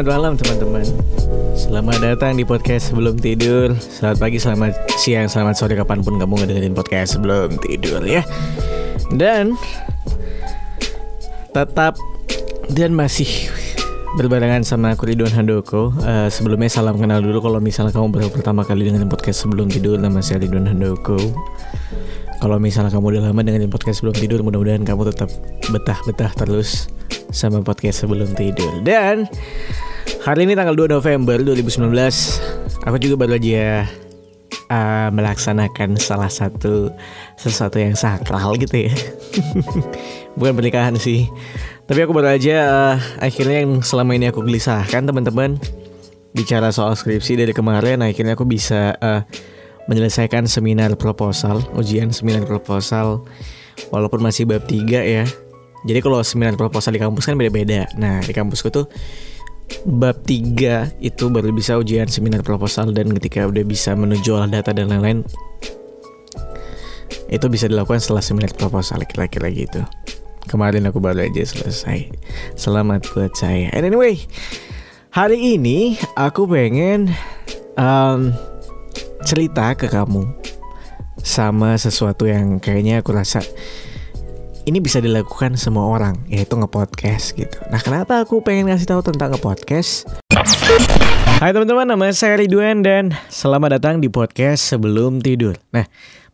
selamat malam teman-teman. Selamat datang di podcast sebelum tidur. Selamat pagi, selamat siang, selamat sore Kapan pun kamu ngedengerin podcast sebelum tidur ya. Dan Tetap Dan masih berbarengan sama aku Ridwan Handoko. Uh, Sebelumnya salam kenal dulu. Kalau misalnya kamu baru pertama kali dengerin podcast sebelum tidur Nama saya Ridwan Handoko. Kalau misalnya kamu udah lama dengerin podcast sebelum tidur Mudah-mudahan kamu tetap betah-betah terus Sama podcast sebelum tidur. Dan Hari ini tanggal 2 November 2019 Aku juga baru aja uh, Melaksanakan salah satu Sesuatu yang sakral gitu ya. Bukan pernikahan sih. Tapi aku baru aja uh, akhirnya yang selama ini aku gelisahkan teman-teman bicara soal skripsi dari kemarin akhirnya aku bisa uh, menyelesaikan seminar proposal ujian seminar proposal walaupun masih bab 3 ya. Jadi kalau seminar proposal di kampus kan beda-beda. Nah di kampusku tuh bab 3 itu baru bisa ujian seminar proposal dan ketika udah bisa menuju olah data dan lain-lain itu bisa dilakukan setelah seminar proposal kira-kira gitu Kemarin aku baru aja selesai. Selamat buat saya. And anyway, hari ini aku pengen um, cerita ke kamu sama sesuatu yang kayaknya aku rasa ini bisa dilakukan semua orang yaitu ngepodcast gitu. Nah, kenapa aku pengen ngasih tahu tentang ngepodcast? Hai teman-teman, nama saya Ridwan dan selamat datang di podcast sebelum tidur. Nah,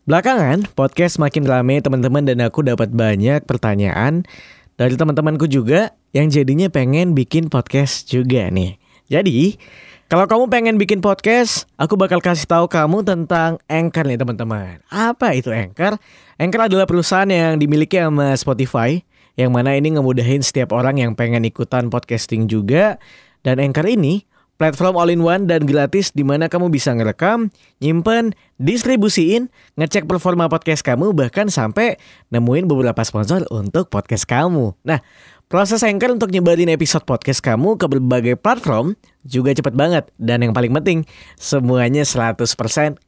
Belakangan, podcast makin rame teman-teman dan aku dapat banyak pertanyaan dari teman-temanku juga yang jadinya pengen bikin podcast juga nih. Jadi, kalau kamu pengen bikin podcast, aku bakal kasih tahu kamu tentang Anchor nih teman-teman. Apa itu Anchor? Anchor adalah perusahaan yang dimiliki sama Spotify, yang mana ini ngemudahin setiap orang yang pengen ikutan podcasting juga. Dan Anchor ini Platform all-in-one dan gratis di mana kamu bisa ngerekam, nyimpen, distribusiin, ngecek performa podcast kamu bahkan sampai nemuin beberapa sponsor untuk podcast kamu. Nah, proses Anchor untuk nyebarin episode podcast kamu ke berbagai platform juga cepet banget dan yang paling penting semuanya 100%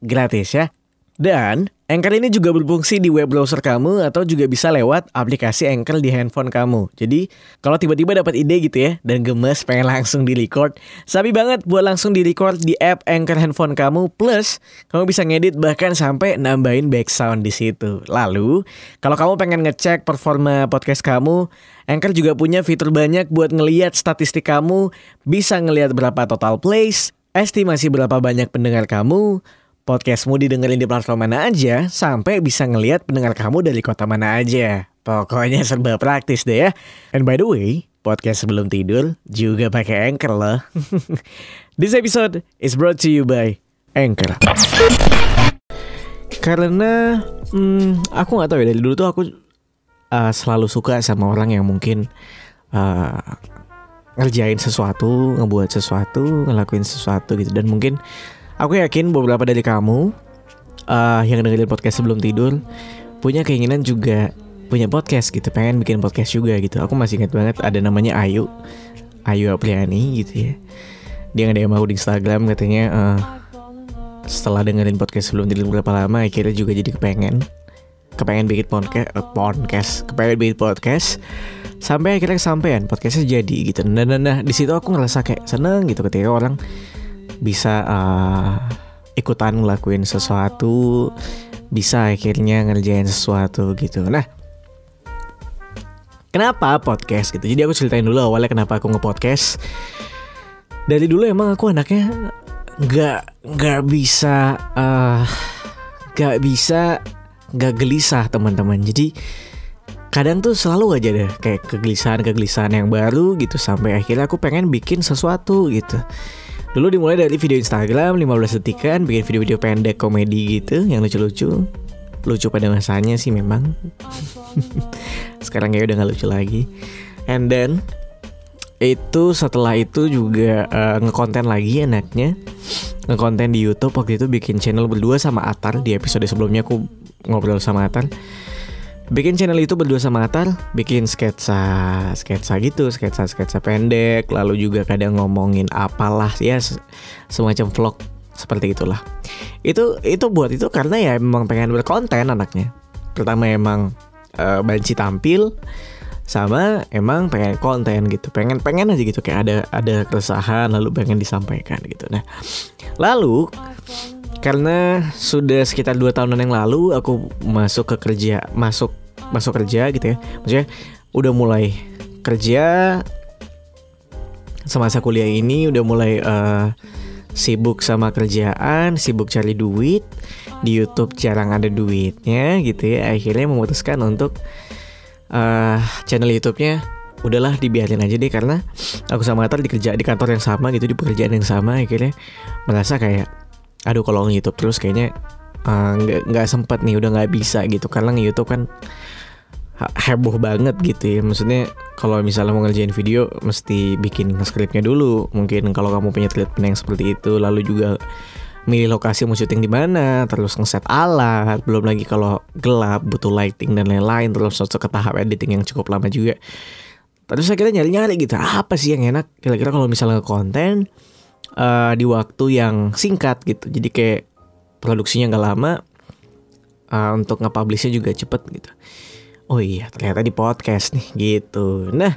gratis ya. Dan Anchor ini juga berfungsi di web browser kamu atau juga bisa lewat aplikasi Anchor di handphone kamu. Jadi kalau tiba-tiba dapat ide gitu ya dan gemes pengen langsung di record, sabi banget buat langsung di record di app Anchor handphone kamu. Plus kamu bisa ngedit bahkan sampai nambahin background di situ. Lalu kalau kamu pengen ngecek performa podcast kamu, Anchor juga punya fitur banyak buat ngeliat statistik kamu, bisa ngeliat berapa total plays, estimasi berapa banyak pendengar kamu, Podcastmu didengerin di platform mana aja, sampai bisa ngeliat pendengar kamu dari kota mana aja. Pokoknya serba praktis deh ya. And by the way, podcast sebelum tidur juga pakai Anchor loh. This episode is brought to you by Anchor. Karena hmm, aku nggak tahu ya dari dulu tuh aku uh, selalu suka sama orang yang mungkin uh, ngerjain sesuatu, ngebuat sesuatu, ngelakuin sesuatu gitu dan mungkin Aku yakin beberapa dari kamu uh, yang dengerin podcast sebelum tidur punya keinginan juga punya podcast gitu, pengen bikin podcast juga gitu. Aku masih ingat banget ada namanya Ayu, Ayu Apriani gitu ya. Dia nggak ada mau di Instagram katanya uh, setelah dengerin podcast sebelum tidur berapa lama akhirnya juga jadi kepengen kepengen bikin podcast, uh, podcast, kepengen bikin podcast sampai akhirnya kesampaian podcastnya jadi gitu. Nah, nah, nah di situ aku ngerasa kayak seneng gitu ketika orang bisa uh, ikutan ngelakuin sesuatu bisa akhirnya ngerjain sesuatu gitu. Nah kenapa podcast gitu? Jadi aku ceritain dulu awalnya kenapa aku ngepodcast. Dari dulu emang aku anaknya nggak nggak bisa uh, bisa nggak gelisah teman-teman. Jadi kadang tuh selalu aja deh kayak kegelisahan kegelisahan yang baru gitu sampai akhirnya aku pengen bikin sesuatu gitu Dulu dimulai dari video Instagram 15 detikan Bikin video-video pendek komedi gitu Yang lucu-lucu. Lucu pada masanya sih memang. Sekarang kayak udah gak lucu lagi. And then itu setelah itu juga uh, ngekonten lagi enaknya. Ngekonten di YouTube waktu itu bikin channel berdua sama Atar. Di episode sebelumnya aku ngobrol sama Atar bikin channel itu berdua sama Atar bikin sketsa sketsa gitu sketsa sketsa pendek lalu juga kadang ngomongin apalah ya semacam vlog seperti itulah. Itu itu buat itu karena ya emang pengen berkonten anaknya. Pertama emang uh, banci tampil sama emang pengen konten gitu. Pengen pengen aja gitu kayak ada ada keresahan lalu pengen disampaikan gitu. Nah lalu karena sudah sekitar dua tahunan yang lalu aku masuk ke kerja masuk masuk kerja gitu ya. Maksudnya udah mulai kerja semasa kuliah ini udah mulai uh, sibuk sama kerjaan sibuk cari duit. Di YouTube jarang ada duitnya gitu ya. Akhirnya memutuskan untuk uh, channel YouTube-nya udahlah dibiarin aja deh. Karena aku sama Atar di kerja di kantor yang sama gitu di pekerjaan yang sama. Akhirnya merasa kayak aduh kalau nge YouTube terus kayaknya eh, nggak uh, nggak sempat nih udah nggak bisa gitu. Karena nge YouTube kan heboh banget gitu ya. Maksudnya kalau misalnya mau ngerjain video mesti bikin skripnya dulu. Mungkin kalau kamu punya treatment yang seperti itu lalu juga milih lokasi mau syuting di mana, terus ngeset alat, belum lagi kalau gelap butuh lighting dan lain-lain, terus masuk ke tahap editing yang cukup lama juga. Terus akhirnya nyari-nyari gitu, apa sih yang enak? Kira-kira kalau misalnya konten uh, di waktu yang singkat gitu. Jadi kayak produksinya nggak lama, uh, untuk nge-publishnya juga cepet gitu. Oh iya, ternyata di podcast nih gitu. Nah,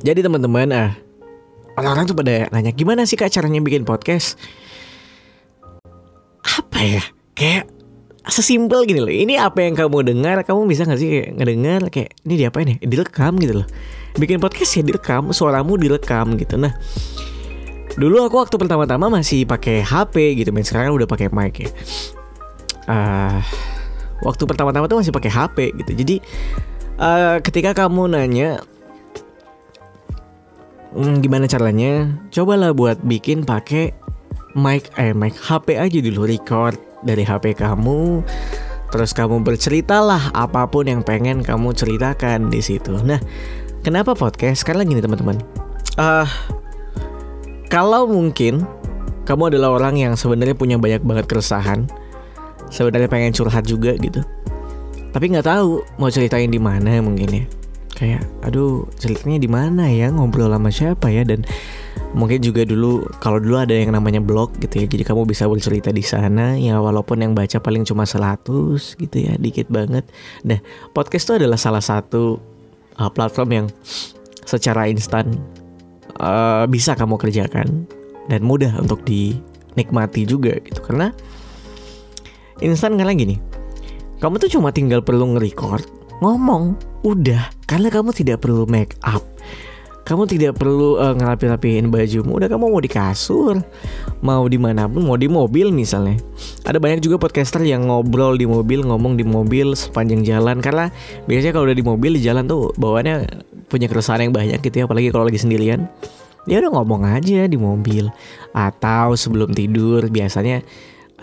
jadi teman-teman ah orang-orang tuh pada nanya gimana sih kak caranya bikin podcast? apa ya kayak sesimpel gini loh ini apa yang kamu dengar kamu bisa gak sih kayak ngedengar kayak ini diapain ya direkam gitu loh bikin podcast ya direkam suaramu direkam gitu nah dulu aku waktu pertama-tama masih pakai HP gitu men sekarang udah pakai mic ya uh, waktu pertama-tama tuh masih pakai HP gitu jadi uh, ketika kamu nanya hmm, gimana caranya cobalah buat bikin pakai mic eh mic HP aja dulu record dari HP kamu terus kamu berceritalah apa pun yang pengen kamu ceritakan di situ. Nah, kenapa podcast? Karena gini teman-teman. Uh, kalau mungkin kamu adalah orang yang sebenarnya punya banyak banget keresahan, sebenarnya pengen curhat juga gitu, tapi nggak tahu mau ceritain di mana mungkin ya. Kayak, aduh ceritanya di mana ya? Ngobrol sama siapa ya? Dan mungkin juga dulu kalau dulu ada yang namanya blog gitu ya. Jadi kamu bisa bercerita di sana ya walaupun yang baca paling cuma 100 gitu ya dikit banget. Nah podcast itu adalah salah satu uh, platform yang secara instan uh, bisa kamu kerjakan dan mudah untuk dinikmati juga gitu. Karena instan karena gini kamu tuh cuma tinggal perlu nge-record ngomong udah. Karena kamu tidak perlu make up kamu tidak perlu uh, ngerapi-rapiin bajumu. Udah kamu mau di kasur mau di mana pun mau di mobil misalnya. Ada banyak juga podcaster yang ngobrol di mobil ngomong di mobil sepanjang jalan. Karena biasanya kalau udah di mobil di jalan tuh bawaannya punya keresahan yang banyak gitu ya. Apalagi kalau lagi sendirian. Ya udah ngomong aja di mobil. Atau sebelum tidur biasanya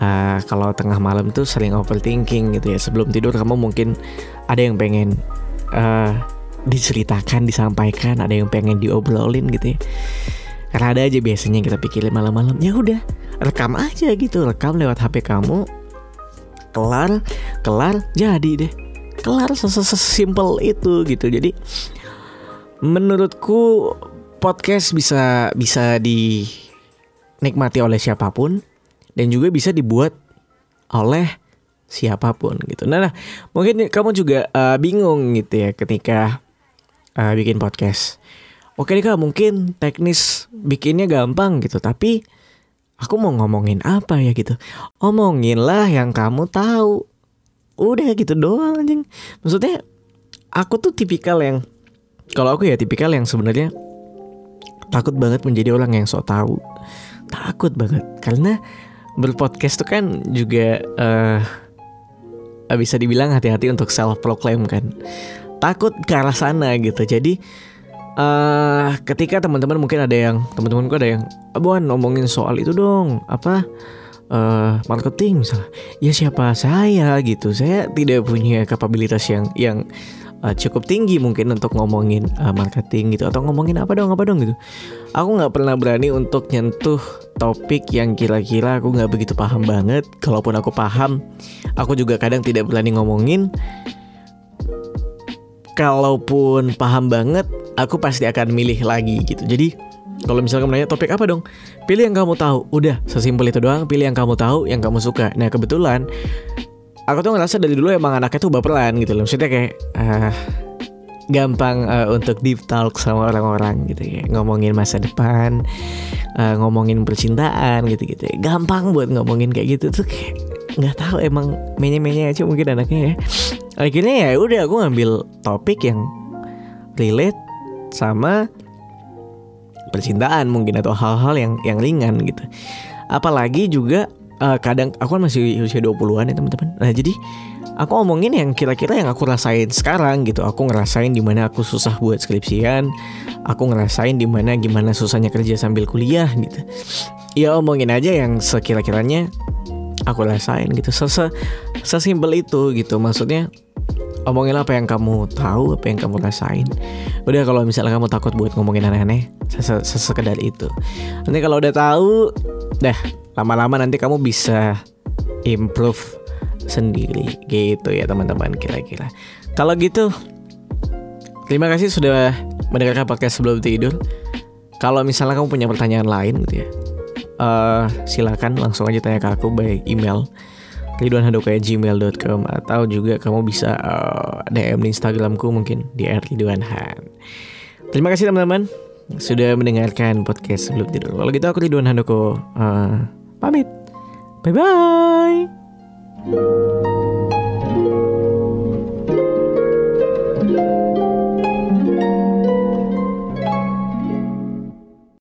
uh, kalau tengah malam tuh sering overthinking gitu ya. Sebelum tidur kamu mungkin ada yang pengen uh, diceritakan, disampaikan, ada yang pengen diobrolin gitu ya. Karena ada aja biasanya kita pikirin malam-malam, ya udah rekam aja gitu, rekam lewat HP kamu, kelar, kelar, jadi deh, kelar sesimpel itu gitu. Jadi menurutku podcast bisa bisa dinikmati oleh siapa pun dan juga bisa dibuat oleh siapa pun gitu. Nah, nah mungkin kamu juga uh, bingung gitu ya ketika uh, bikin podcast. Oke deh kak, mungkin teknis bikinnya gampang gitu, tapi aku mau ngomongin apa ya gitu. Omongin lah yang kamu tahu. Udah gitu doang anjing. Maksudnya aku tuh tipikal yang kalau aku ya tipikal yang sebenarnya takut banget menjadi orang yang sok tahu. Takut banget karena berpodcast tuh kan juga uh, bisa dibilang hati-hati untuk self proclaim kan takut ke arah sana gitu. Jadi uh, ketika teman-teman mungkin ada yang teman-temanku ada yang abuan ngomongin soal itu dong apa uh, marketing misalnya. Ya siapa saya? Gitu. Saya tidak punya kapabilitas yang yang uh, cukup tinggi mungkin untuk ngomongin uh, marketing gitu atau ngomongin apa dong apa dong gitu. Aku nggak pernah berani untuk nyentuh topik yang kira-kira aku nggak begitu paham banget. Kalaupun aku paham aku juga kadang tidak berani ngomongin kalaupun paham banget, aku pasti akan milih lagi gitu. Jadi kalau misalnya kamu nanya topik apa dong? Pilih yang kamu tahu. Udah, sesimpel itu doang. Pilih yang kamu tahu, yang kamu suka. Nah kebetulan aku tuh ngerasa dari dulu emang anaknya tuh baperan gitu loh. Maksudnya kayak uh, gampang uh, untuk deep talk sama orang-orang gitu ya ngomongin masa depan uh, ngomongin percintaan gitu-gitu ya. gampang buat ngomongin kayak gitu tuh kayak nggak tahu emang menye-menye aja mungkin anaknya ya akhirnya ya udah aku ngambil topik yang relate sama percintaan mungkin atau hal-hal yang yang ringan gitu. Apalagi juga uh, kadang aku kan masih usia 20-an ya teman-teman. Nah jadi aku ngomongin yang kira-kira yang aku rasain sekarang gitu. Aku ngerasain di mana aku susah buat skripsian. Aku ngerasain di mana gimana susahnya kerja sambil kuliah gitu. Ya omongin aja yang sekira-kiranya aku rasain gitu. Sese sesimpel itu gitu. Maksudnya omongin apa yang kamu tahu apa yang kamu rasain. Udah kalau misalnya kamu takut buat ngomongin aneh-aneh sesekedar itu. Nanti kalau udah tahu dah lama-lama nanti kamu bisa improve sendiri. Gitu ya teman-teman kira-kira. Kalau gitu terima kasih sudah mendengarkan podcast sebelum tidur. Kalau misalnya kamu punya pertanyaan lain gitu ya, uh, silakan langsung aja tanya ke aku by email ridwanhandoko@gmail.com atau juga kamu bisa uh, eh, DM di Instagramku mungkin di @ridwanhan. Terima kasih teman-teman sudah mendengarkan podcast sebelum tidur. Kalau gitu aku Ridwan Handoko uh, pamit. Bye bye.